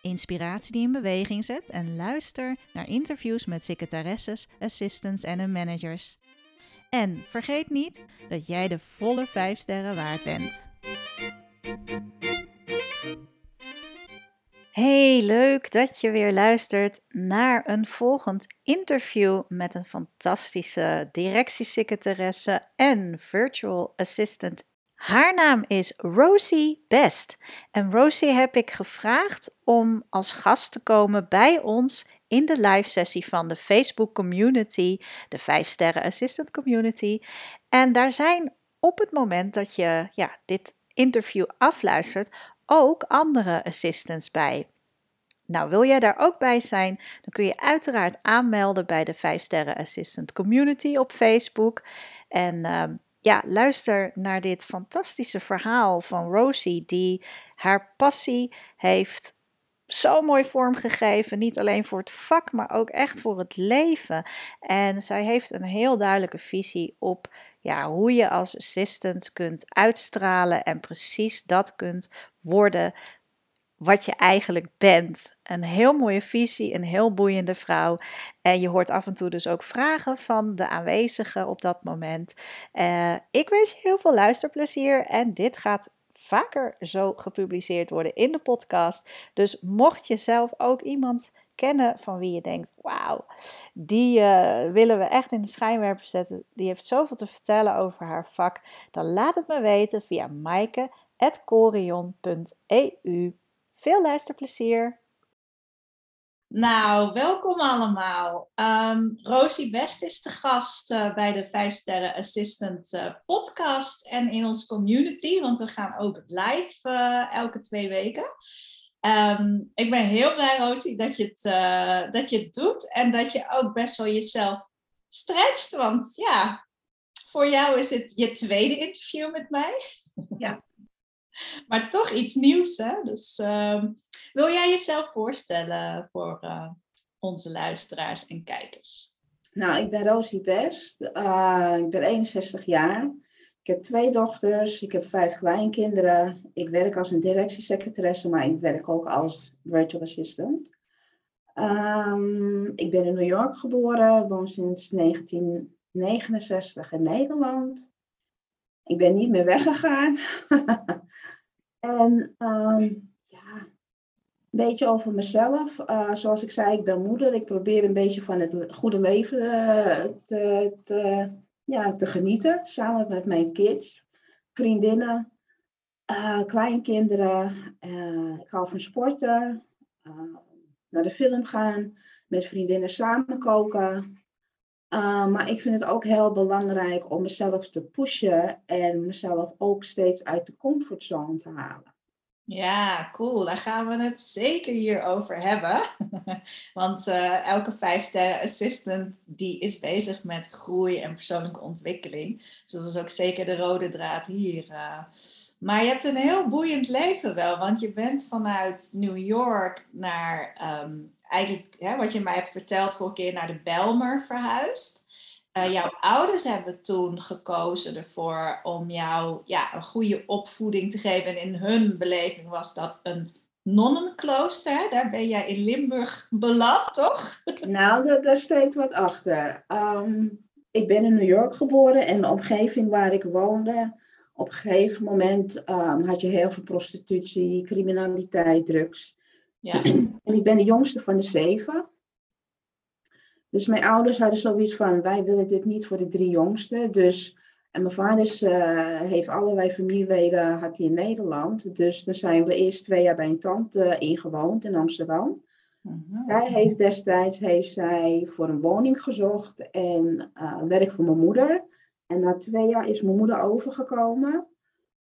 inspiratie die in beweging zet en luister naar interviews met secretaresses, assistants en hun managers. En vergeet niet dat jij de volle 5 sterren waard bent. Hey, leuk dat je weer luistert naar een volgend interview met een fantastische directiesecretaresse en virtual assistant. Haar naam is Rosie Best. En Rosie heb ik gevraagd om als gast te komen bij ons in de live sessie van de Facebook community, de 5 sterren assistant community. En daar zijn op het moment dat je ja, dit interview afluistert ook andere assistants bij. Nou, wil jij daar ook bij zijn, dan kun je uiteraard aanmelden bij de 5 sterren assistant community op Facebook. En uh, ja, luister naar dit fantastische verhaal van Rosie, die haar passie heeft zo mooi vormgegeven. Niet alleen voor het vak, maar ook echt voor het leven. En zij heeft een heel duidelijke visie op ja, hoe je als assistant kunt uitstralen en precies dat kunt worden wat je eigenlijk bent. Een heel mooie visie, een heel boeiende vrouw. En je hoort af en toe dus ook vragen van de aanwezigen op dat moment. Uh, ik wens je heel veel luisterplezier en dit gaat vaker zo gepubliceerd worden in de podcast. Dus mocht je zelf ook iemand kennen van wie je denkt: wauw, die uh, willen we echt in de schijnwerper zetten. Die heeft zoveel te vertellen over haar vak. Dan laat het me weten via maaike.corion.eu. Veel luisterplezier! Nou, welkom allemaal. Um, Rosie Best is de gast uh, bij de 5 Sterren Assistant uh, podcast en in onze community, want we gaan ook live uh, elke twee weken. Um, ik ben heel blij, Rosie, dat je, het, dat je het doet en dat je ook best wel jezelf stretcht. Want ja, voor jou is het je tweede interview met mij. Ja. Maar toch iets nieuws, hè? Dus um, wil jij jezelf voorstellen voor uh, onze luisteraars en kijkers? Nou, ik ben Rosie Best. Uh, ik ben 61 jaar. Ik heb twee dochters. Ik heb vijf kleinkinderen. Ik werk als een directiesecretaresse, maar ik werk ook als virtual assistant. Um, ik ben in New York geboren, woon sinds 1969 in Nederland. Ik ben niet meer weggegaan. en um, ja, een beetje over mezelf. Uh, zoals ik zei, ik ben moeder. Ik probeer een beetje van het goede leven uh, te, te, ja, te genieten. Samen met mijn kids, vriendinnen, uh, kleinkinderen. ik hou van sporten, naar de film gaan, met vriendinnen samen koken. Maar ik vind het ook heel belangrijk om mezelf te pushen en mezelf ook steeds uit de comfortzone te halen. Ja, cool. Daar gaan we het zeker hier over hebben. Want uh, elke vijf sterren assistant die is bezig met groei en persoonlijke ontwikkeling. Dus dat is ook zeker de rode draad hier. Uh. Maar je hebt een heel boeiend leven wel, want je bent vanuit New York naar um, eigenlijk, hè, wat je mij hebt verteld vorige keer, naar de Belmer verhuisd. Uh, jouw ouders hebben toen gekozen ervoor om jou ja, een goede opvoeding te geven. En in hun beleving was dat een nonnenklooster. Daar ben jij in Limburg beland, toch? Nou, daar, steekt wat achter. Um, ik ben in New York geboren en de omgeving waar ik woonde. Op een gegeven moment um, had je heel veel prostitutie, criminaliteit, drugs. Ja. En ik ben de jongste van de zeven. Dus mijn ouders hadden zoiets van, wij willen dit niet voor de drie jongsten. Dus En mijn vader is, eh, heeft allerlei familieleden had hij in Nederland. Dus dan zijn we eerst twee jaar bij een tante ingewoond in Amsterdam. Mhm. Zij heeft destijds heeft zij voor een woning gezocht en uh, werk voor mijn moeder. En na twee jaar is mijn moeder overgekomen.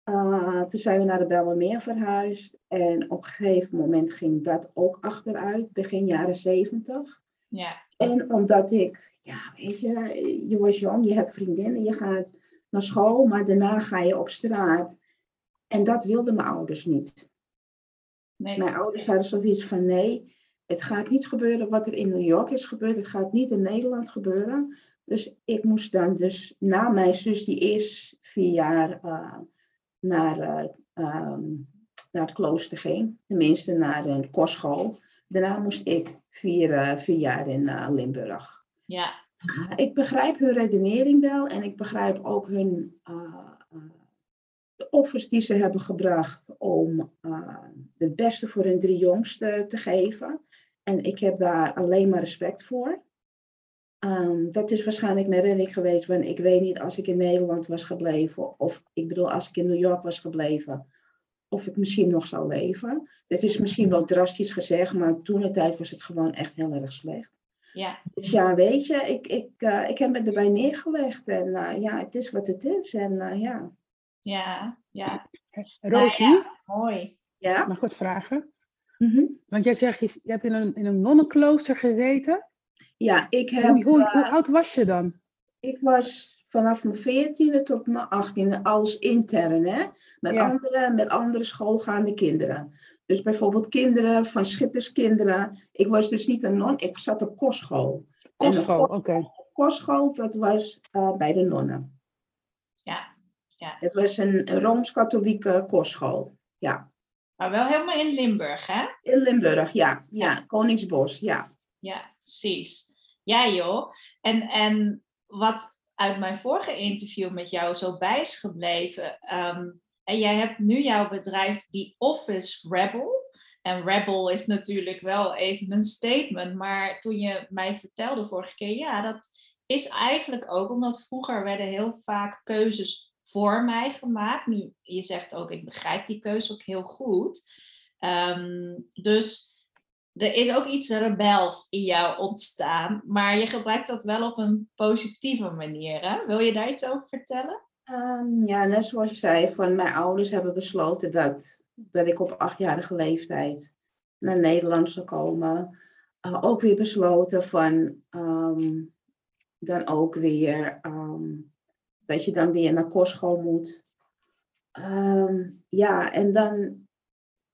Uh, toen zijn we naar de Belmermeer verhuisd. En op een gegeven moment ging dat ook achteruit, begin jaren zeventig. Ja. En omdat ik, ja, weet je, je was jong, je hebt vriendinnen, je gaat naar school, maar daarna ga je op straat. En dat wilden mijn ouders niet. Nee. Mijn ouders hadden zoiets van nee, het gaat niet gebeuren wat er in New York is gebeurd. Het gaat niet in Nederland gebeuren. Dus ik moest dan dus na mijn zus die eerst vier jaar uh, naar, uh, um, naar het klooster ging. Tenminste naar een kostschool. Daarna moest ik vier, uh, vier jaar in Limburg. Ja. ik begrijp hun redenering wel. En ik begrijp ook hun de offers die ze hebben gebracht om het beste voor hun drie jongsten te geven. En ik heb daar alleen maar respect voor. Um, dat is waarschijnlijk mijn redding geweest, want ik weet niet als ik in Nederland was gebleven, of ik bedoel als ik in New York was gebleven, of ik misschien nog zou leven. Dat is misschien wel drastisch gezegd, maar toen de tijd was het gewoon echt heel erg slecht. Ja. Dus ja, weet je, ik, ik, uh, ik heb me erbij neergelegd en uh, ja, het is wat het is. En uh, ja. Ja, ja. Rosie, Nou ja, mooi. Ja? mag ik wat vragen? Mm -hmm. Want jij zegt, je, je hebt in een, in een nonnenklooster gezeten. Ja, ik heb... Hoe, hoe, hoe oud was je dan? Ik was vanaf mijn veertiende tot mijn achttiende als intern, hè? Met, Ja. andere, met andere schoolgaande kinderen. Dus bijvoorbeeld kinderen van schipperskinderen. Ik was dus niet een non, ik zat op kostschool. Kostschool, oké. kostschool, dat was eh, bij de nonnen. Ja, ja. Het was een een Rooms-Katholieke kostschool. Ja, Maar wel helemaal in Limburg, hè? in Limburg, ja. Ja, Koningsbos, ja. Ja, precies. Ja, joh. En, en wat uit mijn vorige interview met jou zo bij is gebleven. ehm, en jij hebt nu jouw bedrijf, The Office Rebel. En Rebel is natuurlijk wel even een statement. Maar toen je mij vertelde vorige keer, ja, dat is eigenlijk ook omdat vroeger werden heel vaak keuzes voor mij gemaakt. Nu, je zegt ook, ik begrijp die keuze ook heel goed. Ehm, dus er is ook iets rebels in jou ontstaan, maar je gebruikt dat wel op een positieve manier. Hè? Wil je daar iets over vertellen? Ehm, ja, net zoals je zei, van mijn ouders hebben besloten dat, dat ik op achtjarige leeftijd naar Nederland zou komen. Uh, ook weer besloten van ehm, dan ook weer ehm, dat je dan weer naar kostschool moet. Ja, en dan,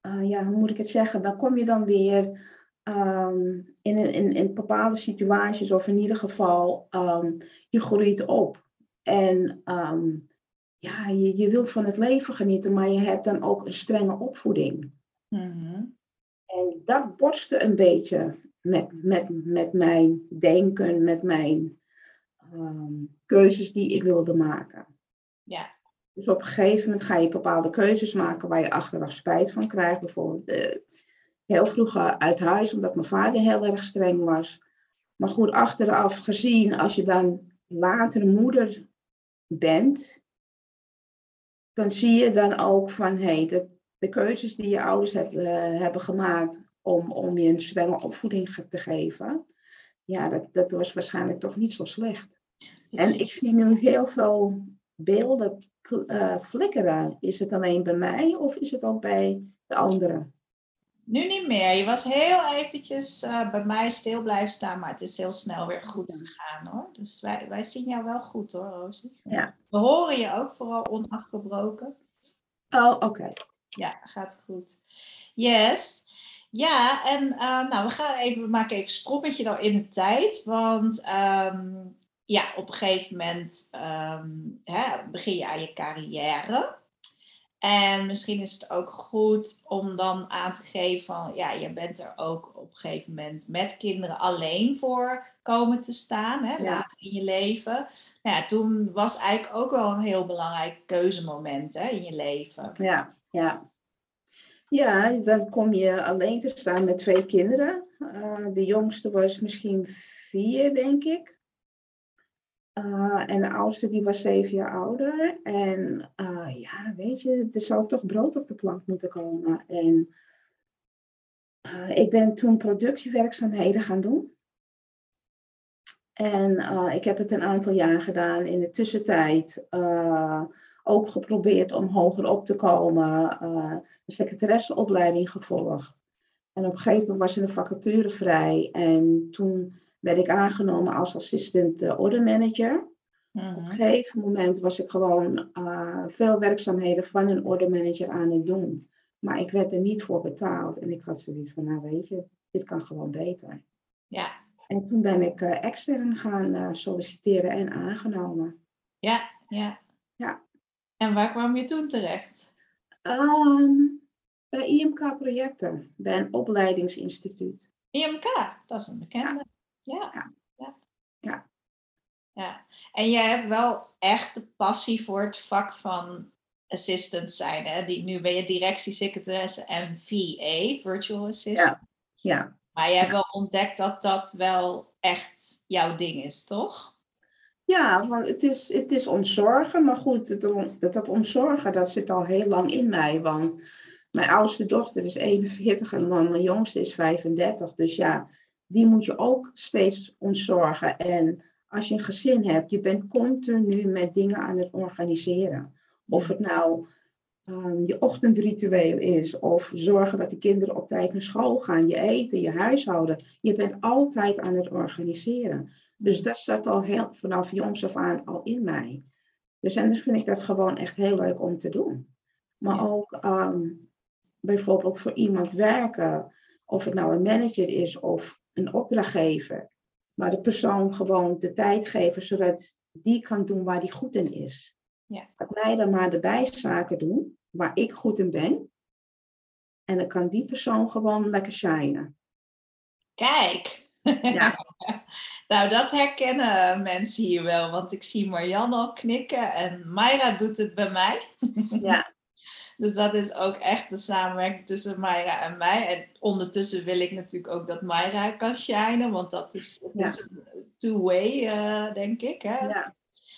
uh, ja, hoe moet ik het zeggen? Dan kom je dan weer ehm, in, in, in bepaalde situaties, of in ieder geval, ehm, je groeit op. En ehm, ja, je, je wilt van het leven genieten, maar je hebt dan ook een strenge opvoeding. En dat botste een beetje met, met, met mijn denken, met mijn keuzes die ik wilde maken. Dus op een gegeven moment ga je bepaalde keuzes maken waar je achteraf spijt van krijgt. Bijvoorbeeld eh, heel vroeg uit huis, omdat mijn vader heel erg streng was. Maar goed, achteraf gezien, als je dan later moeder bent, dan zie je dan ook van hé, hey, de, de keuzes die je ouders heb, eh, hebben gemaakt om, om je een strenge opvoeding te geven, ja, dat, dat was waarschijnlijk toch niet zo slecht. En ik zie nu heel veel beelden eh, flikkeren. Is het alleen bij mij of is het ook bij de anderen? Nu niet meer. Je was heel eventjes eh, bij mij stil blijven staan, maar het is heel snel weer goed gegaan hoor. Dus wij, wij zien jou wel goed hoor, Rosie. Ja. We horen je ook vooral onafgebroken. Oh, oké. Ja, gaat goed. Yes. Ja, en eh, nou, we gaan even, we maken even een sprongetje dan in de tijd. Want ehm, ja, op een gegeven moment ehm, hè, begin je aan je carrière. En misschien is het ook goed om dan aan te geven van, ja, je bent er ook op een gegeven moment met kinderen alleen voor komen te staan, hè, Ja. later in je leven. Nou ja, toen was eigenlijk ook wel een heel belangrijk keuzemoment hè, in je leven. Ja, ja. Ja, dan kom je alleen te staan met twee kinderen. Eh, de jongste was misschien vier, denk ik. Uh, en de oudste die was zeven jaar ouder. En uh, ja, weet je, er zou toch brood op de plank moeten komen. En uh, ik ben toen productiewerkzaamheden gaan doen. En ik heb het een aantal jaar gedaan. In de tussentijd ook geprobeerd om hoger op te komen. een secretaresseopleiding gevolgd. En op een gegeven moment was er een vacature vrij. En toen werd ik aangenomen als assistent uh, order manager. Op een mhm. gegeven moment was ik gewoon uh, veel werkzaamheden van een order manager aan het doen. Maar ik werd er niet voor betaald. En ik had zoiets van, nou weet je, dit kan gewoon beter. Ja. En toen ben ik uh, extern gaan solliciteren en aangenomen. Ja, ja. Ja. En waar kwam je toen terecht? Um, bij IMK Projecten, bij een opleidingsinstituut. IMK, dat is een bekende. Ja. Ja. ja. ja. En jij hebt wel echt de passie voor het vak van assistant zijn. Hè? Die, nu ben je directiesecretaresse en VA, virtual assistant. Ja. ja. Maar jij hebt wel ontdekt dat dat wel echt jouw ding is, toch? Ja, want het is, het is ontzorgen. Maar goed, het, dat, dat ontzorgen, dat zit al heel lang in mij. Want mijn oudste dochter is 41 en mijn jongste is 35. Dus ja, die moet je ook steeds ontzorgen. En als je een gezin hebt, je bent continu met dingen aan het organiseren. Of het nou um, je ochtendritueel is, of zorgen dat de kinderen op tijd naar school gaan, je eten, je huishouden. Je bent altijd aan het organiseren. Dus dat zat al heel, vanaf jongs af aan al in mij. Dus en dus vind ik dat gewoon echt heel leuk om te doen. Maar ook um, bijvoorbeeld voor iemand werken, of het nou een manager is of een opdrachtgever, maar de persoon gewoon de tijd geven zodat die kan doen waar die goed in is. Ja. Laat mij dan maar de bijzaken doen waar ik goed in ben. En dan kan die persoon gewoon lekker shinen. Kijk. Ja. nou, dat herkennen mensen hier wel, want ik zie Marianne al knikken en Mayra doet het bij mij. ja. Dus dat is ook echt de samenwerking tussen Mayra en mij. En ondertussen wil ik natuurlijk ook dat Mayra kan shinen, want dat is, is een two-way, uh, denk ik. Hè? Ja.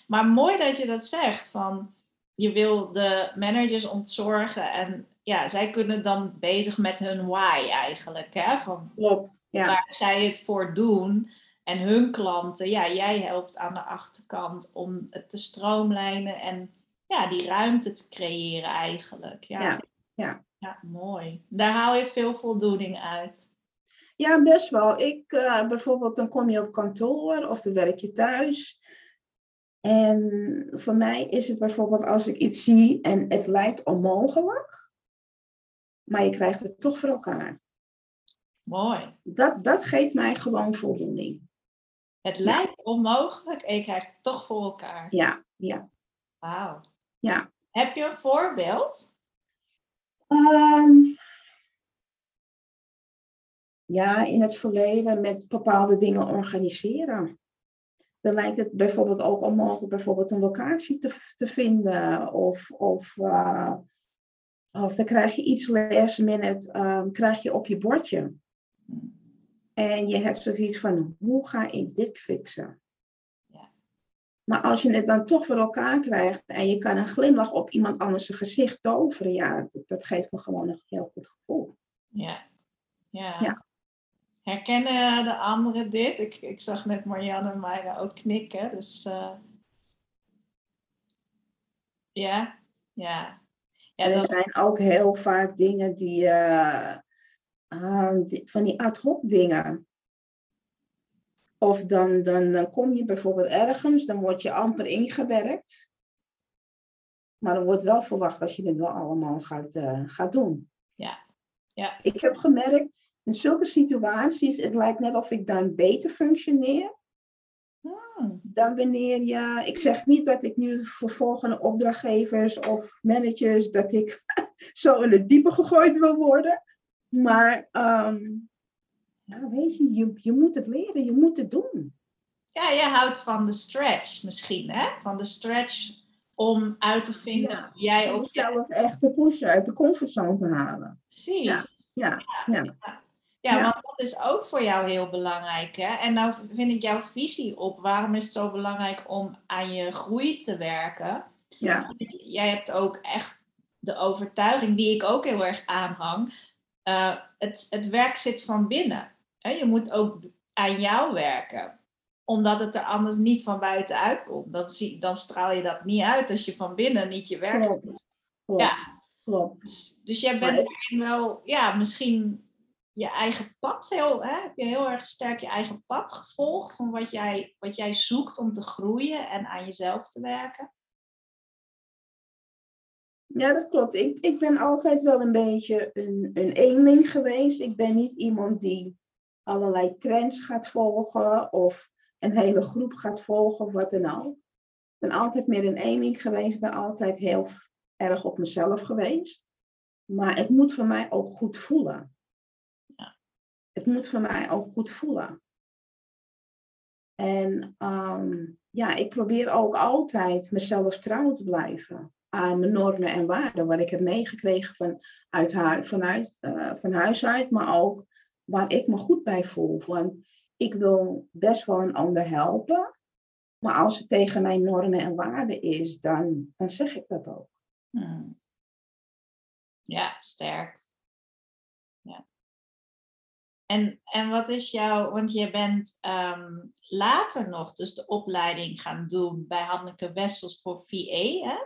Maar mooi dat je dat zegt, van je wil de managers ontzorgen en ja, zij kunnen dan bezig met hun why eigenlijk. Hè? Van Klopt, ja. Waar zij het voor doen. En hun klanten, ja, jij helpt aan de achterkant om het te stroomlijnen en ja, die ruimte te creëren eigenlijk. Ja. ja, ja. ja mooi. Daar haal je veel voldoening uit. Ja, best wel. Ik uh, bijvoorbeeld, dan kom je op kantoor of dan werk je thuis. En voor mij is het bijvoorbeeld als ik iets zie en het lijkt onmogelijk, maar je krijgt het toch voor elkaar. Mooi. Dat, dat geeft mij gewoon voldoening. Het lijkt onmogelijk en je krijgt het toch voor elkaar. Ja, ja. Wauw. Ja. Heb je een voorbeeld? Um, ja, in het verleden met bepaalde dingen organiseren. Dan lijkt het bijvoorbeeld ook onmogelijk bijvoorbeeld een locatie te, te vinden. Of, of, uh, of dan krijg je iets last minute um, krijg je op je bordje. En je hebt zoiets van, hoe ga ik dit fixen? Maar als je het dan toch voor elkaar krijgt en je kan een glimlach op iemand anders gezicht toveren, ja, dat, dat, geeft me gewoon een heel goed gevoel. Ja. Ja. ja. Herkennen de anderen dit? Ik, ik zag net Marianne en Mayra ook knikken, dus uh... ja, ja. ja er zijn ook heel vaak dingen die, uh, uh, die van die ad hoc dingen. Of dan, dan, dan kom je bijvoorbeeld ergens, dan word je amper ingewerkt. Maar er wordt wel verwacht dat je het wel allemaal gaat, uh, gaat doen. Ja. ja. Ik heb gemerkt, in zulke situaties, het lijkt net of ik dan beter functioneer. Hmm. Dan wanneer je, ik zeg niet dat ik nu voor volgende opdrachtgevers of managers, dat ik zo in het diepe gegooid wil worden. Maar um, ja, weet je, je, je moet het leren, je moet het doen. Ja, je houdt van de stretch misschien, hè? Van de stretch om uit te vinden ja, jij ook jezelf echt te pushen, uit de comfortzone te halen. Precies. Ja, ja, ja. ja. Ja, Ja. want dat is ook voor jou heel belangrijk. Hè? En nou vind ik jouw visie op waarom is het zo belangrijk om aan je groei te werken. Ja, Jij hebt ook echt de overtuiging, die ik ook heel erg aanhang. eh, het, het werk zit van binnen. Hè? Je moet ook aan jou werken. Omdat het er anders niet van buiten uitkomt. Dan, zie, dan straal je dat niet uit als je van binnen niet je werk doet. klopt. Ja. klopt. Dus, dus jij bent daarin wel, ja, misschien je eigen pad heel, hè, heb je heel erg sterk je eigen pad gevolgd van wat jij, wat jij zoekt om te groeien en aan jezelf te werken. Ja, dat klopt. Ik, ik ben altijd wel een beetje een, een eenling geweest. Ik ben niet iemand die allerlei trends gaat volgen of een hele groep gaat volgen of wat dan ook. Ik ben altijd meer een eenling geweest. Ik ben altijd heel erg op mezelf geweest. Maar het moet voor mij ook goed voelen. Ja. Het moet voor mij ook goed voelen. En ehm, ja, ik probeer ook altijd mezelf trouw te blijven aan mijn normen en waarden, wat ik heb meegekregen van, uit vanuit, eh, van huis uit, maar ook waar ik me goed bij voel. Want ik wil best wel een ander helpen, maar als het tegen mijn normen en waarden is, dan, dan zeg ik dat ook. Hmm. Ja, sterk. Ja. En, en wat is jouw, want je bent ehm, later nog dus de opleiding gaan doen bij Hanneke Wessels voor VA, hè?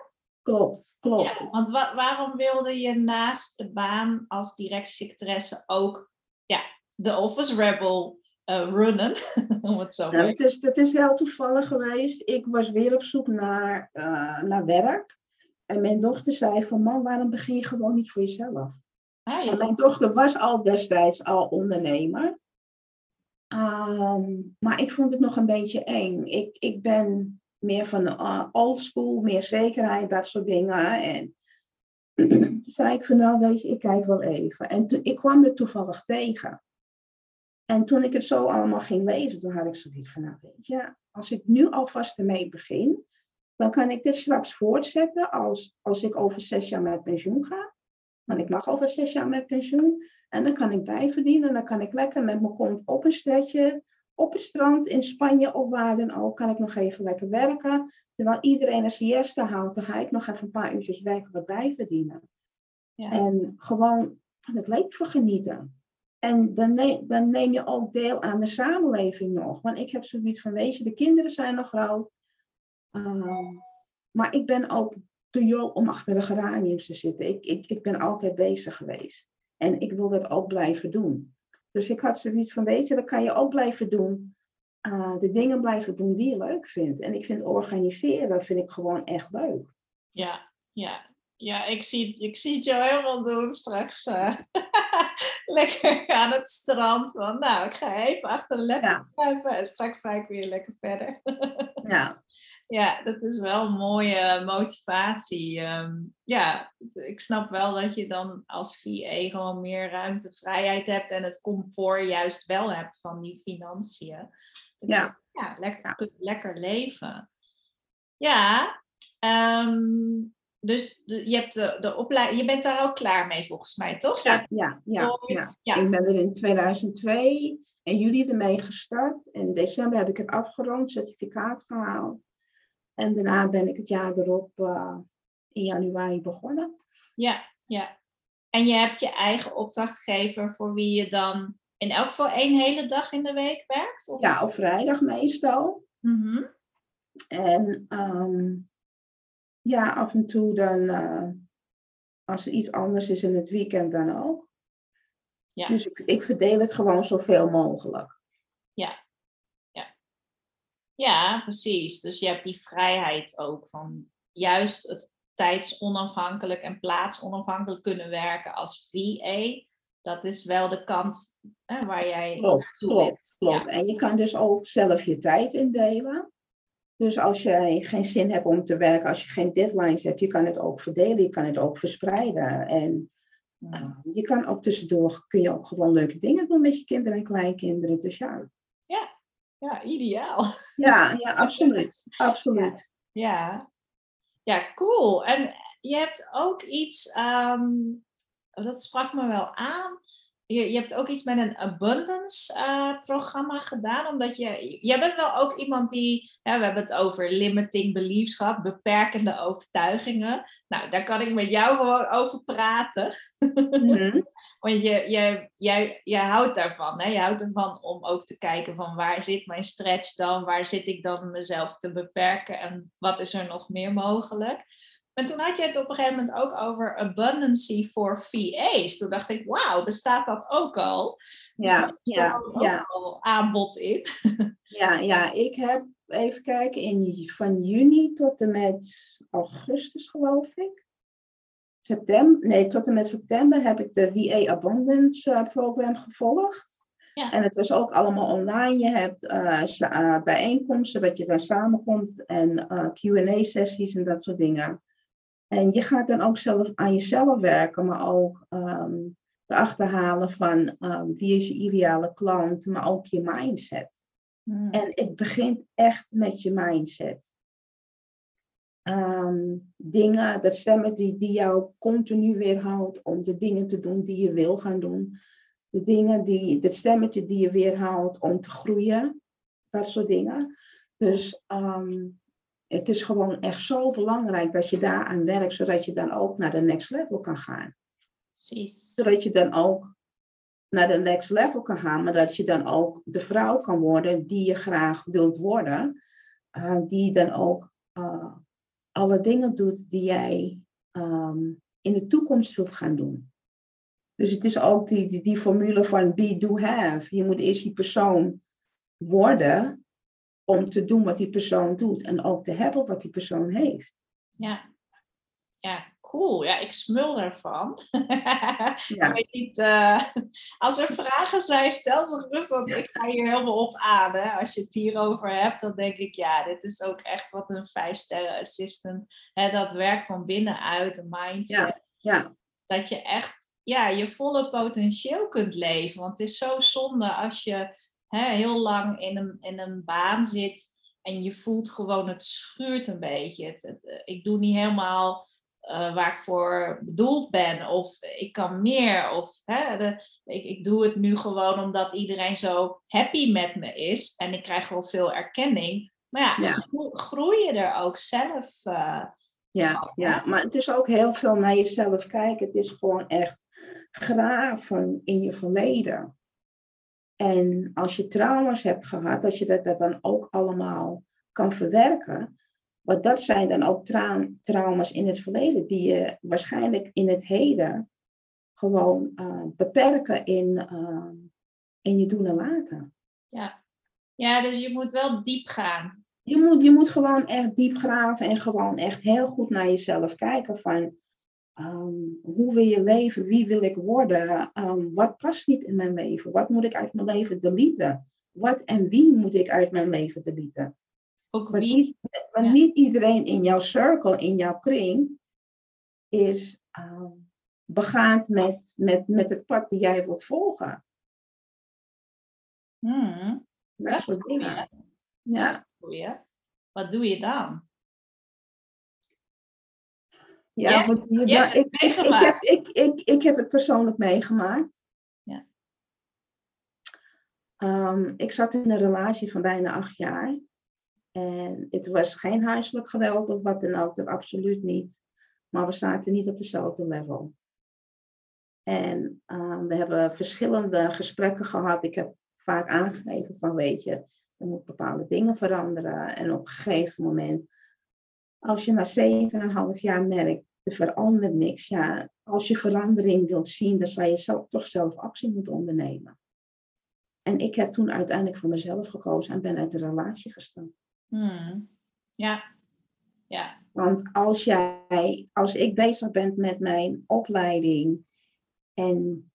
Klopt, klopt. Ja, want wa- waarom wilde je naast de baan als directiesecretaresse ook ja, de Office Rebel eh, runnen? Om het zo Nou, het, is, het is heel toevallig geweest. Ik was weer op zoek naar, eh, naar werk. En mijn dochter zei van, man, waarom begin je gewoon niet voor jezelf? Ah, ja, mijn dochter was al destijds al ondernemer. Ehm, maar ik vond het nog een beetje eng. Ik, ik ben meer van uh, old school, meer zekerheid, dat soort dingen. En zei ik van nou weet je, ik kijk wel even. En ik kwam er toevallig tegen. En toen ik het zo allemaal ging lezen, toen had ik zoiets van nou weet je, als ik nu alvast ermee begin, dan kan ik dit straks voortzetten als, als ik over zes jaar met pensioen ga. Want ik mag over zes jaar met pensioen. En dan kan ik bijverdienen. En dan kan ik lekker met mijn kont op een stedje, op het strand in Spanje of waar dan ook, kan ik nog even lekker werken. Terwijl iedereen een siesta haalt, dan ga ik nog even een paar uurtjes werken wat bijverdienen. Ja. En gewoon van het leven genieten. En dan neem, dan neem je ook deel aan de samenleving nog. Want ik heb zoiets van, weet je, de kinderen zijn nog groot. Ehm, maar ik ben ook te jong om achter de geraniums te zitten. Ik, ik, ik ben altijd bezig geweest. En ik wil dat ook blijven doen. Dus ik had zoiets van, weet je, dat kan je ook blijven doen. Uh, de dingen blijven doen die je leuk vindt. En ik vind organiseren vind ik gewoon echt leuk. Ja, ja. Ja, ik zie, ik zie het jou helemaal doen straks. Uh, lekker aan het strand. Van, nou, ik ga even achter de laptop kruipen en straks ga ik weer lekker verder. ja. Ja, dat is wel een mooie motivatie. Um, ja, ik snap wel dat je dan als VA gewoon meer ruimte, vrijheid hebt en het comfort juist wel hebt van die financiën. Ja. Lekker, ja. lekker leven. Ja, um, dus de, je, hebt de, de opleiding, je bent daar ook klaar mee volgens mij, toch? Ja, ja, ja, ja. ja. Ik ben er in 2002 in juli ermee gestart. In december heb ik het afgerond, certificaat gehaald. En daarna ben ik het jaar erop uh, in januari begonnen. Ja, ja. En je hebt je eigen opdrachtgever voor wie je dan in elk geval één hele dag in de week werkt? Of? Ja, op vrijdag meestal. Mm -hmm. En um, ja, af en toe dan, uh, als er iets anders is in het weekend dan ook. Ja. Dus ik, ik verdeel het gewoon zoveel mogelijk. Ja. ja. Ja, precies. Dus je hebt die vrijheid ook van juist het tijdsonafhankelijk en plaatsonafhankelijk kunnen werken als VA. Dat is wel de kant hè, waar jij klopt, klopt, klopt. Ja. En je kan dus ook zelf je tijd indelen. Dus als jij geen zin hebt om te werken, als je geen deadlines hebt, je kan het ook verdelen, je kan het ook verspreiden. En uh, je kan ook tussendoor, kun je ook gewoon leuke dingen doen met je kinderen en kleinkinderen. Dus ja. Ja, ideaal. Ja, ja absoluut. absoluut. Ja. ja, cool. En je hebt ook iets, um, dat sprak me wel aan. Je, je hebt ook iets met een abundance uh, programma gedaan, omdat je, jij bent wel ook iemand die, we hebben het over limiting beliefs gehad, beperkende overtuigingen. Nou, daar kan ik met jou gewoon over praten. Mhm. Want je, je, jij, jij houdt daarvan, hè? je houdt ervan om ook te kijken van waar zit mijn stretch dan, waar zit ik dan mezelf te beperken en wat is er nog meer mogelijk. En toen had je het op een gegeven moment ook over abundancy for VA's. Toen dacht ik, wauw, bestaat dat ook al? Ja, ja, ook ja. al aanbod in. Ja, ja, ik heb, even kijken, in, van juni tot en met augustus geloof ik. September, nee, tot en met september heb ik de VA Abundance uh, Program gevolgd. Ja. En het was ook allemaal online. Je hebt uh, bijeenkomsten, dat je dan samenkomt en QA-sessies en dat soort dingen. En je gaat dan ook zelf aan jezelf werken, maar ook um, de achterhalen van um, wie is je ideale klant, maar ook je mindset. Hmm. En het begint echt met je mindset. Um, dingen, dat stemmen die, die jou continu weerhoudt om de dingen te doen die je wil gaan doen. De dingen die, dat stemmetje die je weerhoudt om te groeien. Dat soort dingen. Dus um, het is gewoon echt zo belangrijk dat je daaraan werkt, zodat je dan ook naar de next level kan gaan. Precies. Zodat je dan ook naar de next level kan gaan, maar dat je dan ook de vrouw kan worden die je graag wilt worden. Uh, die dan ook uh, alle dingen doet die jij um, in de toekomst wilt gaan doen. Dus het is ook die, die, die formule van be, do, have. Je moet eerst die persoon worden om te doen wat die persoon doet en ook te hebben wat die persoon heeft. Ja, ja cool. Ja, ik smul ervan. Ja. weet niet, uh, als er vragen zijn, stel ze gerust, want ik ga hier helemaal op aan. Hè. Als je het hierover hebt, dan denk ik, ja, dit is ook echt wat een vijf sterren assistant. Hè, dat werkt van binnenuit, de mindset. Ja. ja. Dat je echt ja, je volle potentieel kunt leven. Want het is zo zonde als je hè, heel lang in een, in een baan zit en je voelt gewoon het schuurt een beetje. Het, eh, ik doe niet helemaal uh, waar ik voor bedoeld ben of ik kan meer of hè, de, ik, ik doe het nu gewoon omdat iedereen zo happy met me is en ik krijg wel veel erkenning. Maar ja, ja. groei je er ook zelf uh, ja, van, ja, maar het is ook heel veel naar jezelf kijken. Het is gewoon echt graven in je verleden. En als je trauma's hebt gehad, dat je dat, dat dan ook allemaal kan verwerken. Want dat zijn dan ook trauma's in het verleden die je waarschijnlijk in het heden gewoon uh, beperken in, uh, in je doen en laten. Ja. ja, dus je moet wel diep gaan. Je moet, je moet gewoon echt diep graven en gewoon echt heel goed naar jezelf kijken van Um, hoe wil je leven? Wie wil ik worden? Um, wat past niet in mijn leven? Wat moet ik uit mijn leven deleten? Wat en wie moet ik uit mijn leven deleten? Ook want niet, want niet iedereen in jouw circle, in jouw kring, is um, begaand met, met, met het pad die jij wilt volgen. Hmm, dat, dat soort dingen. Ja. ja. Wat doe je dan? Ja, want je, ja, ik, ik, ik, heb, ik, ik, ik heb het persoonlijk meegemaakt. Ja. Um, ik zat in een relatie van bijna acht jaar. En het was geen huiselijk geweld of wat dan ook, dat absoluut niet. Maar we zaten niet op dezelfde level. En um, we hebben verschillende gesprekken gehad. Ik heb vaak aangegeven van, weet je, er moeten bepaalde dingen veranderen. En op een gegeven moment, als je na zeven en een half jaar merkt er verandert niks. Ja, als je verandering wilt zien, dan zou je zelf, toch zelf actie moeten ondernemen. En ik heb toen uiteindelijk voor mezelf gekozen en ben uit de relatie gestapt. Hmm. Ja. ja. Want als jij, als ik bezig ben met mijn opleiding en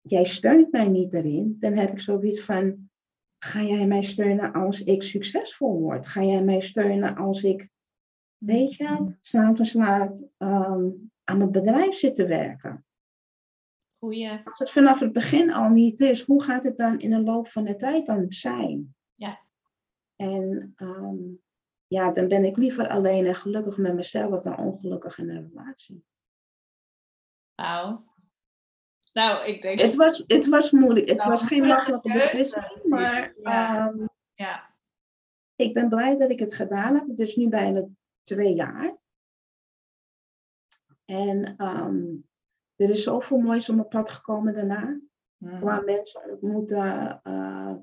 jij steunt mij niet daarin, dan heb ik zoiets van, ga jij mij steunen als ik succesvol word? Ga jij mij steunen als ik weet je, s'avonds laat um, aan mijn bedrijf zitten werken. Goeie. Als het vanaf het begin al niet is, hoe gaat het dan in de loop van de tijd dan zijn? Ja. En um, ja, dan ben ik liever alleen en gelukkig met mezelf dan ongelukkig in een relatie. Nou, Nou, ik denk... Het was, het was moeilijk. Het Nou, was geen makkelijke beslissing, maar Ja. ehm, Ja. ik ben blij dat ik het gedaan heb. Het is nu bijna twee jaar. En ehm, er is zoveel moois op mijn pad gekomen daarna. Mhm. Qua mensen ontmoeten. eh,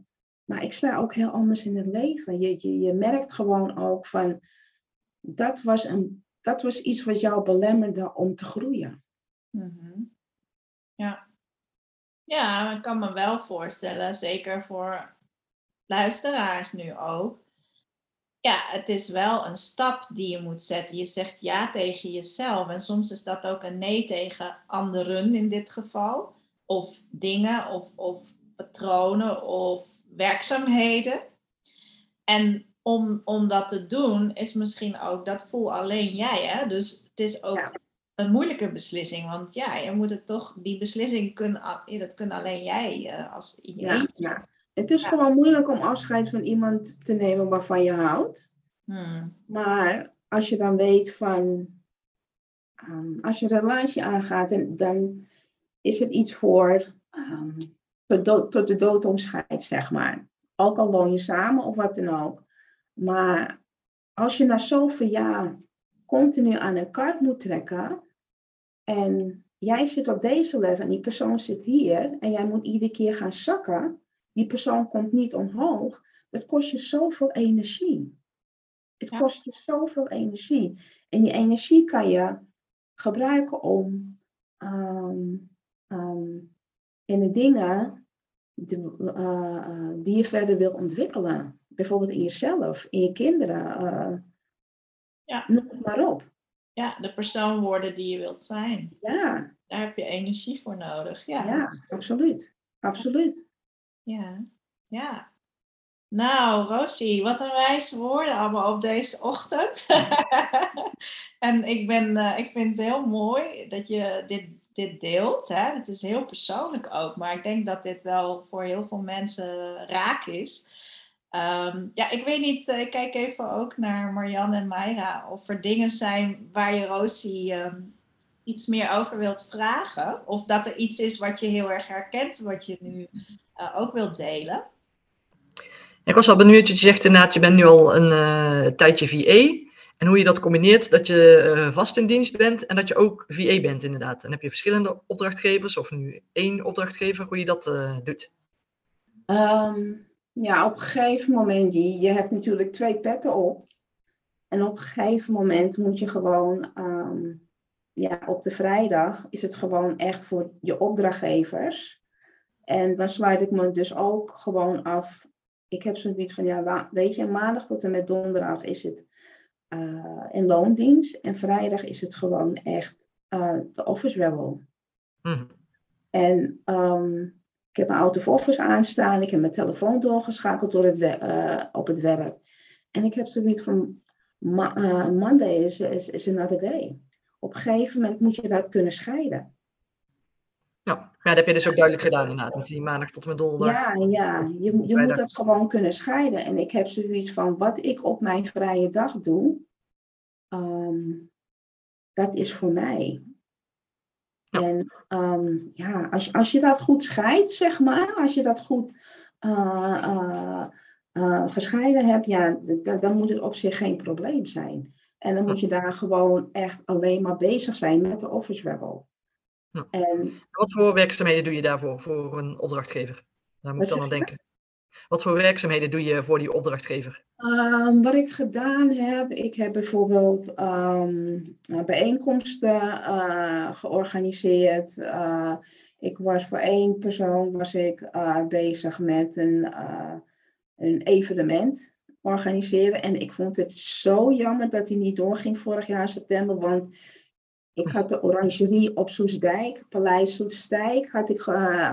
maar ik sta ook heel anders in het leven. Je, je, je merkt gewoon ook van, dat was, een, dat was iets wat jou belemmerde om te groeien. Mhm. Ja. Ja, ik kan me wel voorstellen, zeker voor luisteraars nu ook. Ja, het is wel een stap die je moet zetten. Je zegt ja tegen jezelf. En soms is dat ook een nee tegen anderen in dit geval. Of dingen, of, of patronen, of werkzaamheden. En om, om dat te doen, is misschien ook, dat voel alleen jij. Hè? Dus het is ook Ja. een moeilijke beslissing. Want ja, je moet het toch, die beslissing kunnen, dat kunnen alleen jij eh, als je ja. Het is Ja. gewoon moeilijk om afscheid van iemand te nemen waarvan je houdt. Hmm. Maar als je dan weet van, ehm, als je een relatie aangaat, dan, dan is het iets voor ehm, tot, tot de dood omscheidt, zeg maar. Ook al woon je samen of wat dan ook. Maar als je na zoveel jaar continu aan een kaart moet trekken en jij zit op deze level en die persoon zit hier en jij moet iedere keer gaan zakken, die persoon komt niet omhoog, dat kost je zoveel energie. Het Ja. kost je zoveel energie. En die energie kan je gebruiken om ehm, in de dingen die, eh, eh, die je verder wil ontwikkelen. Bijvoorbeeld in jezelf, in je kinderen. eh, Ja. Noem het maar op. ja, de persoon worden die je wilt zijn. Ja, Daar heb je energie voor nodig. Ja. ja, absoluut. Absoluut. Ja. ja. Nou, Rosie, wat een wijze woorden allemaal op deze ochtend. en ik, ben, eh, ik vind het heel mooi dat je dit, dit deelt. Hè? Het is heel persoonlijk ook, maar ik denk dat dit wel voor heel veel mensen raak is. Ehm, ja, ik weet niet, eh, ik kijk even ook naar Marianne en Mayra of er dingen zijn waar je Rosie ehm, iets meer over wilt vragen. Of dat er iets is wat je heel erg herkent, wat je nu eh, ook wilt delen. Ik was wel benieuwd, je zegt inderdaad, je bent nu al een eh, tijdje VA. En hoe je dat combineert, dat je eh, vast in dienst bent en dat je ook VA bent inderdaad. En heb je verschillende opdrachtgevers of nu één opdrachtgever, hoe je dat eh, doet? Ehm, ja, op een gegeven moment, je, je hebt natuurlijk twee petten op. En op een gegeven moment moet je gewoon, ehm, ja, op de vrijdag is het gewoon echt voor je opdrachtgevers. En dan sluit ik me dus ook gewoon af. Ik heb zoiets van, ja, weet je, maandag tot en met donderdag is het eh, in loondienst. En vrijdag is het gewoon echt eh, de office rebel. Mhm. En ehm, ik heb mijn out of office aanstaan. Ik heb mijn telefoon doorgeschakeld door het eh, op het werk. En ik heb zoiets van, ma- Monday is, is, is another day. Op een gegeven moment moet je dat kunnen scheiden. Ja. ja, dat heb je dus ook duidelijk gedaan inderdaad, met die maandag tot met donderdag. Ja, ja. Je, moet- je moet dat gewoon kunnen scheiden. En ik heb zoiets van, wat ik op mijn vrije dag doe, ehm, dat is voor mij. Ja. En ehm, ja, als, je- als je dat goed scheidt, zeg maar, als je dat goed eh, eh, eh, gescheiden hebt, ja, dan moet het op zich geen probleem zijn. En dan moet je daar gewoon echt alleen maar bezig zijn met de office rebel. Ja. En Wat voor werkzaamheden doe je daarvoor, voor een opdrachtgever? Daar moet ik dan aan denken. Wat voor werkzaamheden doe je voor die opdrachtgever? Ehm, wat ik gedaan heb, ik heb bijvoorbeeld ehm, eh, bijeenkomsten eh, georganiseerd. Eh, ik was voor één persoon was ik eh, bezig met een, een evenement organiseren. En ik vond het zo jammer dat hij niet doorging vorig jaar september. Want ik had de orangerie op Soesdijk, Paleis Soesdijk, had ik,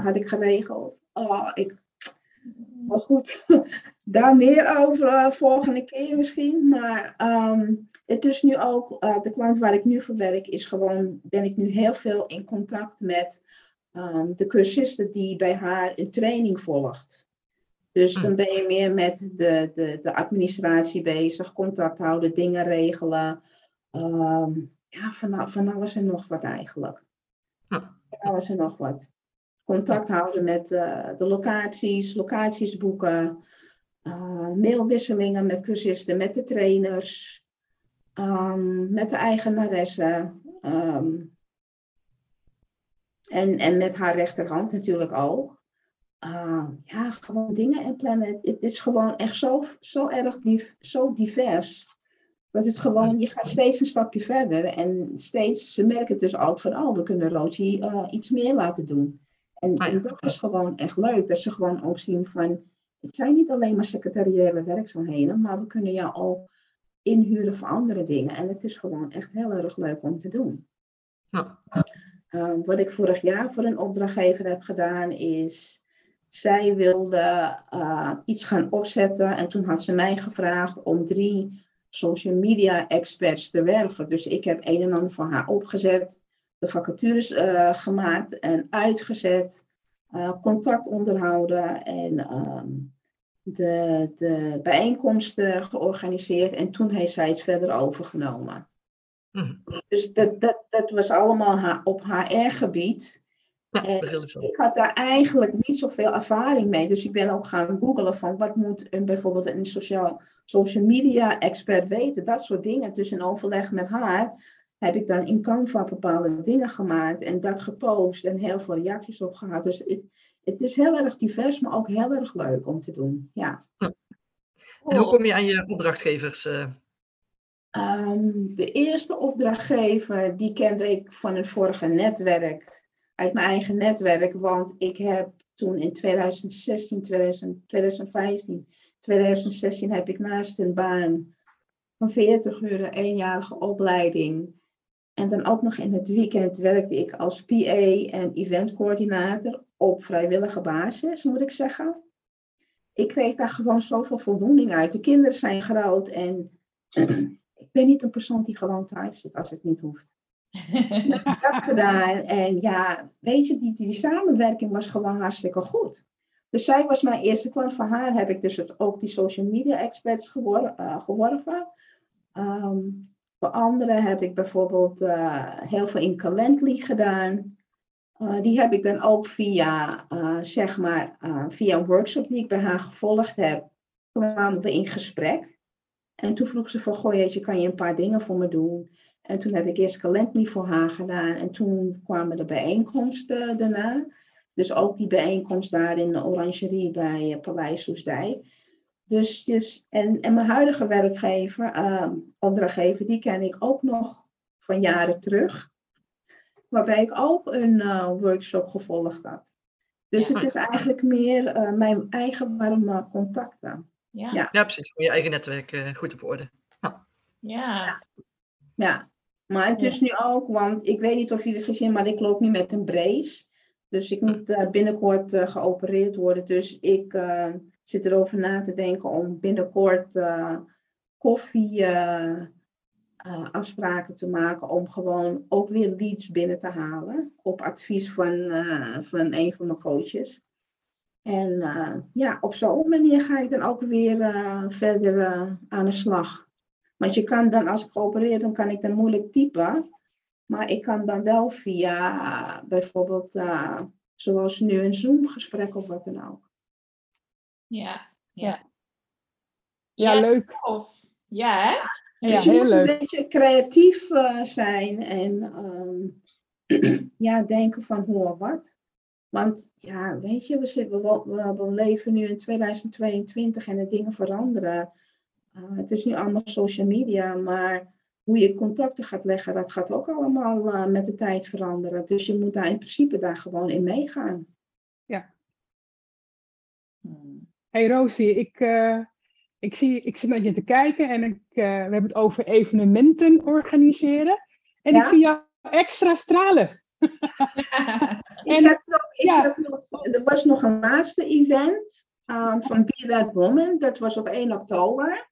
had ik geregeld. Oh, ik, maar goed, daar meer over eh, volgende keer misschien. Maar ehm, het is nu ook, eh, de klant waar ik nu voor werk, is gewoon, ben ik nu heel veel in contact met ehm, de cursisten die bij haar een training volgt. Dus Hm. dan ben je meer met de, de, de administratie bezig, contact houden, dingen regelen. Ehm, ja, van, van alles en nog wat eigenlijk. Ja. Van alles en nog wat. contact houden met eh, de locaties, locaties boeken, uh, mailwisselingen met cursisten, met de trainers, um, met de eigenaresse. Um, en, en met haar rechterhand natuurlijk ook. Uh, ja, gewoon dingen inplannen. Het is gewoon echt zo, zo erg div, zo divers. Dat het gewoon, je gaat steeds een stapje verder. En steeds, ze merken dus ook van, oh, we kunnen Rosie uh, iets meer laten doen. En, en, dat is gewoon echt leuk. Dat ze gewoon ook zien van, het zijn niet alleen maar secretariële werkzaamheden, maar we kunnen jou ook inhuren voor andere dingen. En het is gewoon echt heel erg leuk om te doen. Ja. Uh, wat ik vorig jaar voor een opdrachtgever heb gedaan is, zij wilde uh, iets gaan opzetten en toen had ze mij gevraagd om drie social media experts te werven. Dus ik heb een en ander voor haar opgezet, de vacatures uh, gemaakt en uitgezet, contact onderhouden en um, de, de bijeenkomsten georganiseerd. En toen heeft zij het verder overgenomen. Hm. Dus dat, dat, dat was allemaal haar, op HR-gebied. Ik had daar eigenlijk niet zoveel ervaring mee. Dus ik ben ook gaan googlen van wat moet een, bijvoorbeeld een sociaal, social media expert weten. Dat soort dingen. Dus in overleg met haar heb ik dan in Canva bepaalde dingen gemaakt en dat gepost en heel veel reacties op gehad. Dus het, het is heel erg divers, maar ook heel erg leuk om te doen. Ja. En hoe kom je aan je opdrachtgevers? Uh... Um, de eerste opdrachtgever, die kende ik van een vorige netwerk, uit mijn eigen netwerk, want ik heb toen in 2016, 2000, 2015, 2016 heb ik naast een baan van 40 uur een eenjarige opleiding. En dan ook nog in het weekend werkte ik als PA en eventcoördinator op vrijwillige basis, moet ik zeggen. Ik kreeg daar gewoon zoveel voldoening uit. De kinderen zijn groot en ik ben niet een persoon die gewoon thuis zit als het niet hoeft. dat gedaan. En ja, weet je, die, die samenwerking was gewoon hartstikke goed. Dus zij was mijn eerste klant. Van haar heb ik dus het, ook die social media experts gewor, uh, geworven. Um, voor anderen heb ik bijvoorbeeld uh, heel veel in Calendly gedaan. Uh, die heb ik dan ook via, zeg maar, via een workshop die ik bij haar gevolgd heb, kwamen we in gesprek. En toen vroeg ze van, goh jeetje, kan je een paar dingen voor me doen? En toen heb ik eerst Calendly voor haar gedaan. En toen kwamen de bijeenkomsten daarna. Dus ook die bijeenkomst daar in de orangerie bij uh, Paleis Soesdijk. Dus, dus en, en mijn huidige werkgever, uh, opdrachtgever, die ken ik ook nog van jaren terug. Waarbij ik ook een uh, workshop gevolgd had. Dus het is eigenlijk meer uh, mijn eigen warme contacten. Ja, ja. ja precies. Om je eigen netwerk uh, goed op orde. Ja. ja. Ja. Maar het is nu ook, want ik weet niet of jullie het gezien maar ik loop nu met een brace. Dus ik moet uh, binnenkort uh, geopereerd worden. Dus ik uh, zit erover na te denken om binnenkort koffie afspraken te maken. Om gewoon ook weer leads binnen te halen. Op advies van, van een van mijn coaches. En uh, ja, op zo'n manier ga ik dan ook weer uh, verder uh, aan de slag. Want je kan dan, als ik geopereerd dan kan ik dan moeilijk typen. Maar ik kan dan wel via bijvoorbeeld, zoals nu een Zoom-gesprek of wat dan ook. Ja, ja. Ja, ja leuk. Ja, hè? Ja, dus je heel moet leuk. een beetje creatief zijn en um, ja, denken van hoe of wat. Want ja, weet je, we, zitten, we, we, leven nu in 2022 en de dingen veranderen. Uh, het is nu allemaal social media, maar hoe je contacten gaat leggen, dat gaat ook allemaal uh, met de tijd veranderen. Dus je moet daar in principe daar gewoon in meegaan. Ja. Hey Rosie, ik, uh, ik, zie, ik zit naar je te kijken en ik, we hebben het over evenementen organiseren. En ja? ik zie jou extra stralen. ik heb nog, ik heb nog, er was nog een laatste event um, van Be That Woman. Dat was op 1 oktober.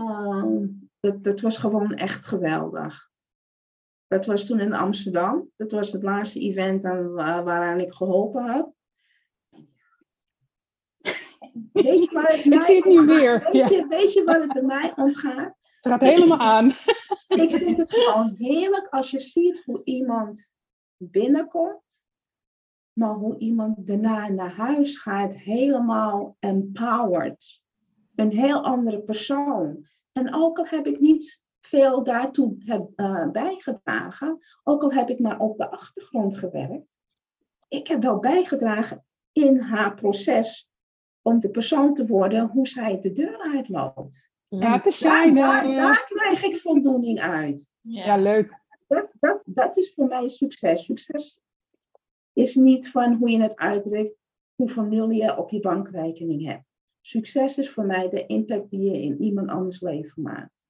Um, dat, dat was gewoon echt geweldig. Dat was toen in Amsterdam. Dat was het laatste event aan, waaraan ik geholpen heb. Weet je waar het ik zie het nu weer. Weet, je, weet je waar het bij mij om gaat? Het gaat helemaal aan. Ik vind het gewoon heerlijk als je ziet hoe iemand binnenkomt maar hoe iemand daarna naar huis gaat, helemaal empowered. Een heel andere persoon. En ook al heb ik niet veel daartoe heb, uh, bijgedragen, ook al heb ik maar op de achtergrond gewerkt, ik heb wel bijgedragen in haar proces om de persoon te worden hoe zij de deur uitloopt. Daar, daar, daar, krijg ik voldoening uit. Ja, ja leuk. Dat, dat, dat is voor mij succes. Succes is niet van hoe je het uitdrukt, hoeveel nul je op je bankrekening hebt. Succes is voor mij de impact die je in iemand anders leven maakt.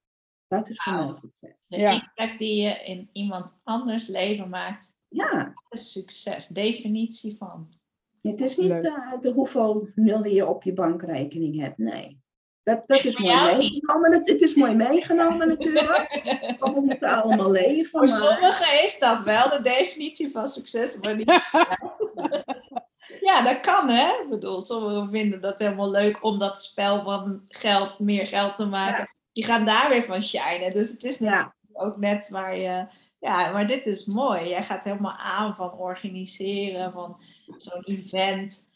Dat is voor mij succes. De impact die je in iemand anders leven maakt. Ja. Dat is succes. Definitie van. Het is niet uh, de hoeveel nullen je op je bankrekening hebt. Nee. Dat, dat is mooi meegenomen. Het, het, is mooi meegenomen natuurlijk. we moeten allemaal leven. Voor maar... sommigen is dat wel de definitie van succes, maar niet. ja, dat kan hè. Ik bedoel, sommigen vinden dat helemaal leuk om dat spel van geld, meer geld te maken. Die gaan daar weer van shinen. Dus het is natuurlijk ook net waar je. Ja, maar dit is mooi. Jij gaat helemaal aan van organiseren, van zo'n event.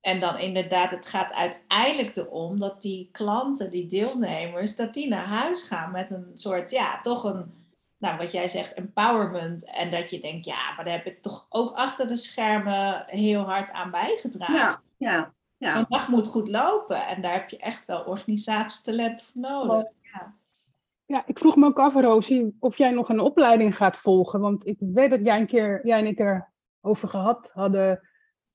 En dan inderdaad, het gaat uiteindelijk erom dat die klanten, die deelnemers, dat die naar huis gaan met een soort, ja, toch een, nou wat jij zegt, empowerment. En dat je denkt, ja, maar daar heb ik toch ook achter de schermen heel hard aan bijgedragen. Ja, ja. ja. Zo'n dag moet goed lopen en daar heb je echt wel organisatietalent voor nodig. Ja. Ja, ik vroeg me ook af, Rosie, of jij nog een opleiding gaat volgen. Want ik weet dat jij een keer, jij en ik erover gehad hadden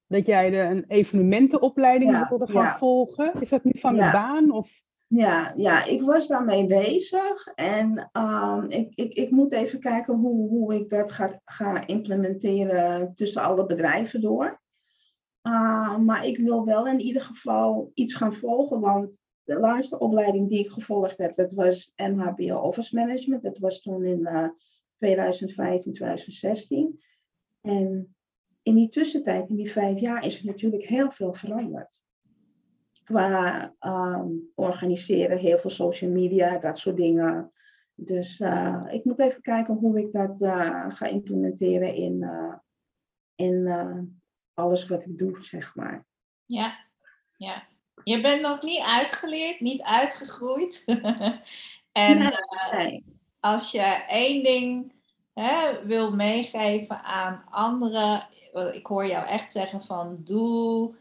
dat jij de, een evenementenopleiding ja, wilde gaan volgen. Is dat nu van de baan? Of? Ja, ja, ik was daarmee bezig en um, ik, ik, ik moet even kijken hoe, hoe ik dat ga, ga implementeren tussen alle bedrijven door. Uh, maar ik wil wel in ieder geval iets gaan volgen, want de laatste opleiding die ik gevolgd heb, dat was MHBO Office Management. Dat was toen in uh, 2015, 2016. En in die tussentijd, in die vijf jaar, is er natuurlijk heel veel veranderd. Qua um, organiseren, heel veel social media, dat soort dingen. Dus uh, ik moet even kijken hoe ik dat uh, ga implementeren in, uh, in alles wat ik doe, zeg maar. Ja, ja. Je bent nog niet uitgeleerd, niet uitgegroeid. en nee, nee. als je één ding hè, wil meegeven aan anderen, ik hoor jou echt zeggen van doe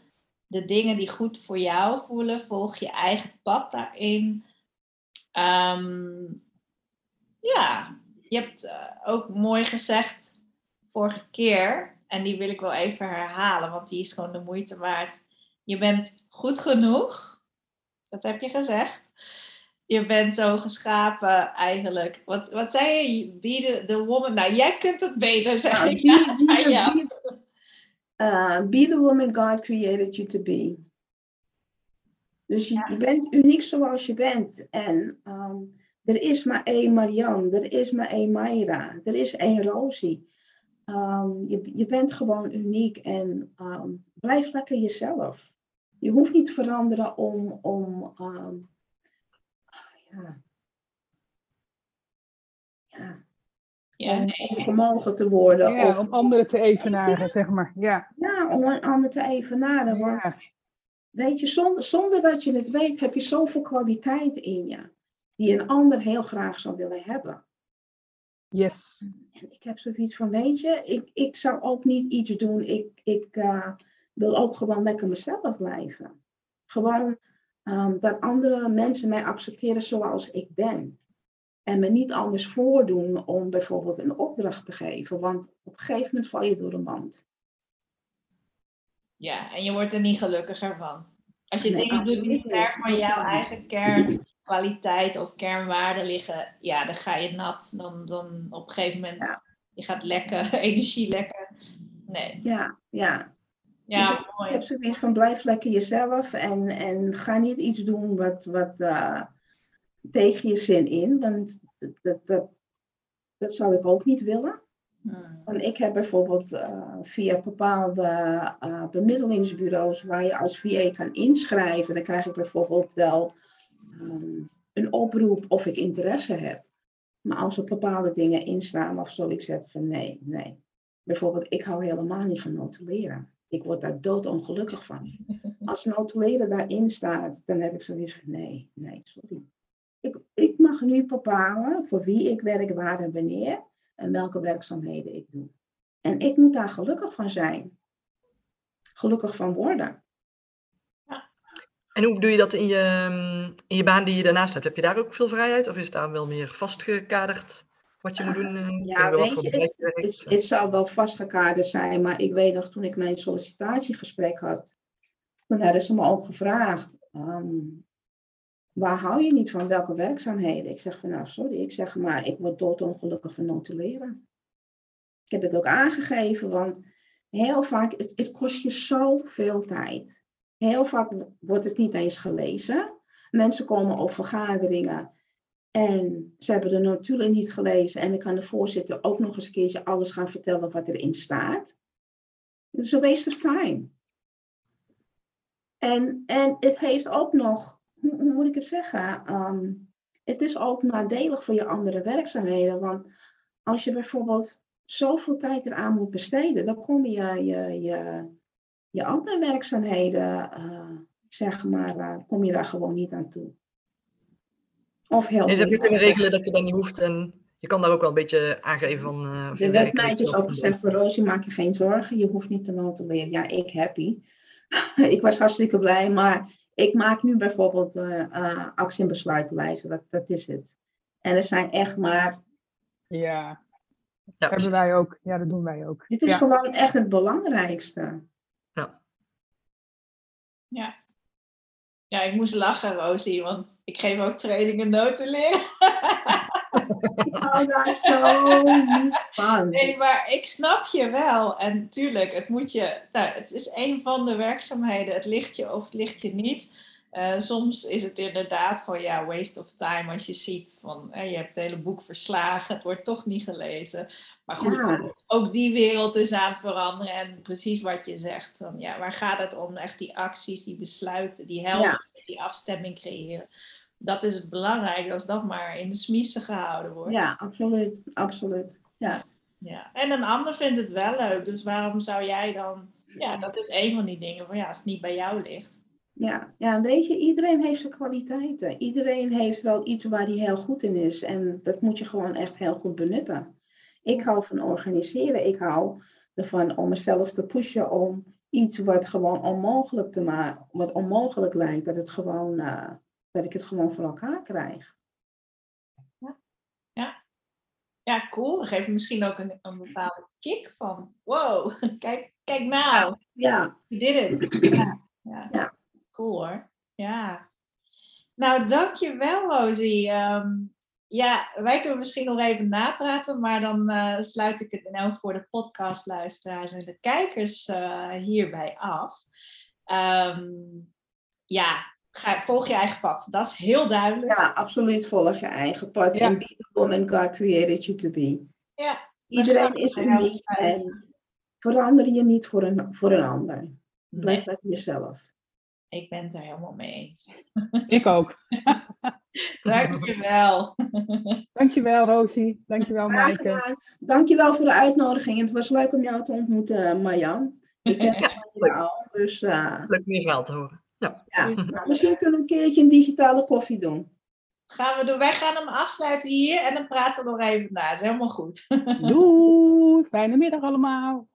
de dingen die goed voor jou voelen, volg je eigen pad daarin. Ehm, ja, je hebt eh, ook mooi gezegd vorige keer, en die wil ik wel even herhalen, want die is gewoon de moeite waard. Je bent goed genoeg, dat heb je gezegd. Je bent zo geschapen eigenlijk. Wat, wat zei je? Be the, the woman. Nou, jij kunt het beter zeggen. Ja, ja, uh, be the woman God created you to be. Dus je, je bent uniek zoals je bent. En um, er is maar één Marianne, er is maar één Mayra, er is één Rosie. Um, je, je bent gewoon uniek en um, blijf lekker jezelf. Je hoeft niet te veranderen om, om ja, ja, ja, om vermogen te worden. Ja, of, om anderen te evenaren, zeg maar. Ja, ja om een ander te evenaren. Want weet je, zonder, zonder dat je het weet, heb je zoveel kwaliteit in je. Die een ander heel graag zou willen hebben. Yes. En ik heb zoiets van, weet je, ik, ik zou ook niet iets doen. Ik, ik uh, wil ook gewoon lekker mezelf blijven. Gewoon um, dat andere mensen mij accepteren zoals ik ben. En me niet anders voordoen om bijvoorbeeld een opdracht te geven. Want op een gegeven moment val je door de mand. Ja, en je wordt er niet gelukkiger van. Als je nee, dingen doet die ver van jouw eigen kernkwaliteit of kernwaarde liggen, ja, dan ga je nat. Dan, dan op een gegeven moment, ja. je gaat lekken, energie lekken. Nee. Ja, ja. Ja, dus mooi. Ik heb zoiets van blijf lekker jezelf en, en ga niet iets doen wat, wat, uh, tegen je zin in, want dat, dat, dat, zou ik ook niet willen. Hmm. Want ik heb bijvoorbeeld uh, via bepaalde uh, bemiddelingsbureaus waar je als VA kan inschrijven, dan krijg ik bijvoorbeeld wel um, een oproep of ik interesse heb. Maar als er bepaalde dingen instaan of zo, ik zeg van nee, nee. Bijvoorbeeld, ik hou helemaal niet van notuleren. Ik word daar doodongelukkig van. Als notuleren daarin staat, dan heb ik zoiets van nee, nee, sorry. Ik, ik mag nu bepalen voor wie ik werk, waar en wanneer en welke werkzaamheden ik doe. En ik moet daar gelukkig van zijn. Gelukkig van worden. En hoe doe je dat in je, in je baan die je daarnaast hebt? Heb je daar ook veel vrijheid of is het daar wel meer vastgekaderd wat je moet doen? Ja, weet je, het, het, het, zou wel vastgekaderd zijn, maar ik weet nog toen ik mijn sollicitatiegesprek had, toen hadden ze me ook gevraagd, um, waar hou je niet van, welke werkzaamheden? Ik zeg van nou sorry, ik zeg maar ik word doodongelukkig van notuleren. Ik heb het ook aangegeven, want heel vaak, het, kost je zoveel tijd. Heel vaak wordt het niet eens gelezen. Mensen komen op vergaderingen en ze hebben de notulen niet gelezen. En dan kan de voorzitter ook nog eens een keertje alles gaan vertellen wat erin staat. Het is een waste of time. En, en het heeft ook nog, hoe, moet ik het zeggen? Ehm, het is ook nadelig voor je andere werkzaamheden. Want als je bijvoorbeeld zoveel tijd eraan moet besteden, dan kom je je, je, je andere werkzaamheden, uh, zeg maar, uh, kom je daar gewoon niet aan toe. Of heel dus heb je kunnen regelen dat je dat niet hoeft en je kan daar ook wel een beetje aangeven van... Uh, de wetmeisjes ook gezegd voor Roosje, maak je geen zorgen, je hoeft niet te notuleren. Ja, ik happy. ik was hartstikke blij, maar ik maak nu bijvoorbeeld uh, actie- en besluitenlijsten, dat, dat is het. En er zijn echt maar... Ja, dat hebben wij ook. Ja, dat doen wij ook. Dit is gewoon echt het belangrijkste. Ja. Ja. Ja, ik moest lachen, Rosie, want ik geef ook trainingen noten leren. ik hou daar zo. Nee, maar ik snap je wel. En tuurlijk, het moet je. Nou, het is een van de werkzaamheden. Het ligt je of het ligt je niet. Uh, soms is het inderdaad van ja, waste of time als je ziet van je hebt het hele boek verslagen, het wordt toch niet gelezen. Maar goed, ja. ook die wereld is aan het veranderen en precies wat je zegt. Van, ja, waar gaat het om? Echt die acties, die besluiten, die helpen, ja. die afstemming creëren. Dat is het belangrijk als dat maar in de smiezen gehouden wordt. Ja, absoluut. absoluut. Ja. Ja. En een ander vindt het wel leuk, dus waarom zou jij dan... Ja, dat is een van die dingen van ja, als het niet bij jou ligt ja, ja, weet je, iedereen heeft zijn kwaliteiten. Iedereen heeft wel iets waar hij heel goed in is. En dat moet je gewoon echt heel goed benutten. Ik hou van organiseren. Ik hou ervan om mezelf te pushen om iets wat gewoon onmogelijk te maken, wat onmogelijk lijkt, dat, het gewoon, uh, dat ik het gewoon voor elkaar krijg. Ja, ja. ja cool. Dat geeft misschien ook een, een bepaalde kick van, wow, kijk, kijk nou. Ja. Je did it. Ja. ja. ja. Cool hoor. Ja. Nou, dankjewel Rosie. Um, ja, wij kunnen misschien nog even napraten, maar dan uh, sluit ik het nou voor de podcastluisteraars en de kijkers uh, hierbij af. Um, ja, ga, volg je eigen pad. Dat is heel duidelijk. Ja, absoluut volg je eigen pad. Ja. And be the woman God created you to be. Ja. Iedereen is uniek en verander je niet voor een, voor een ander. Blijf lekker jezelf. Ik ben het daar helemaal mee eens. Ik ook. Dankjewel. Dankjewel Rosie. Dankjewel Maaike. Dankjewel voor de uitnodiging. Het was leuk om jou te ontmoeten Marjan. Ik ken je al. Dus, uh... Leuk meer verhaal te horen. Ja. ja. Nou, misschien kunnen we een keertje een digitale koffie doen. Gaan we doen. Wij gaan hem afsluiten hier en dan praten we nog even na. Dat is helemaal goed. Doei. Fijne middag allemaal.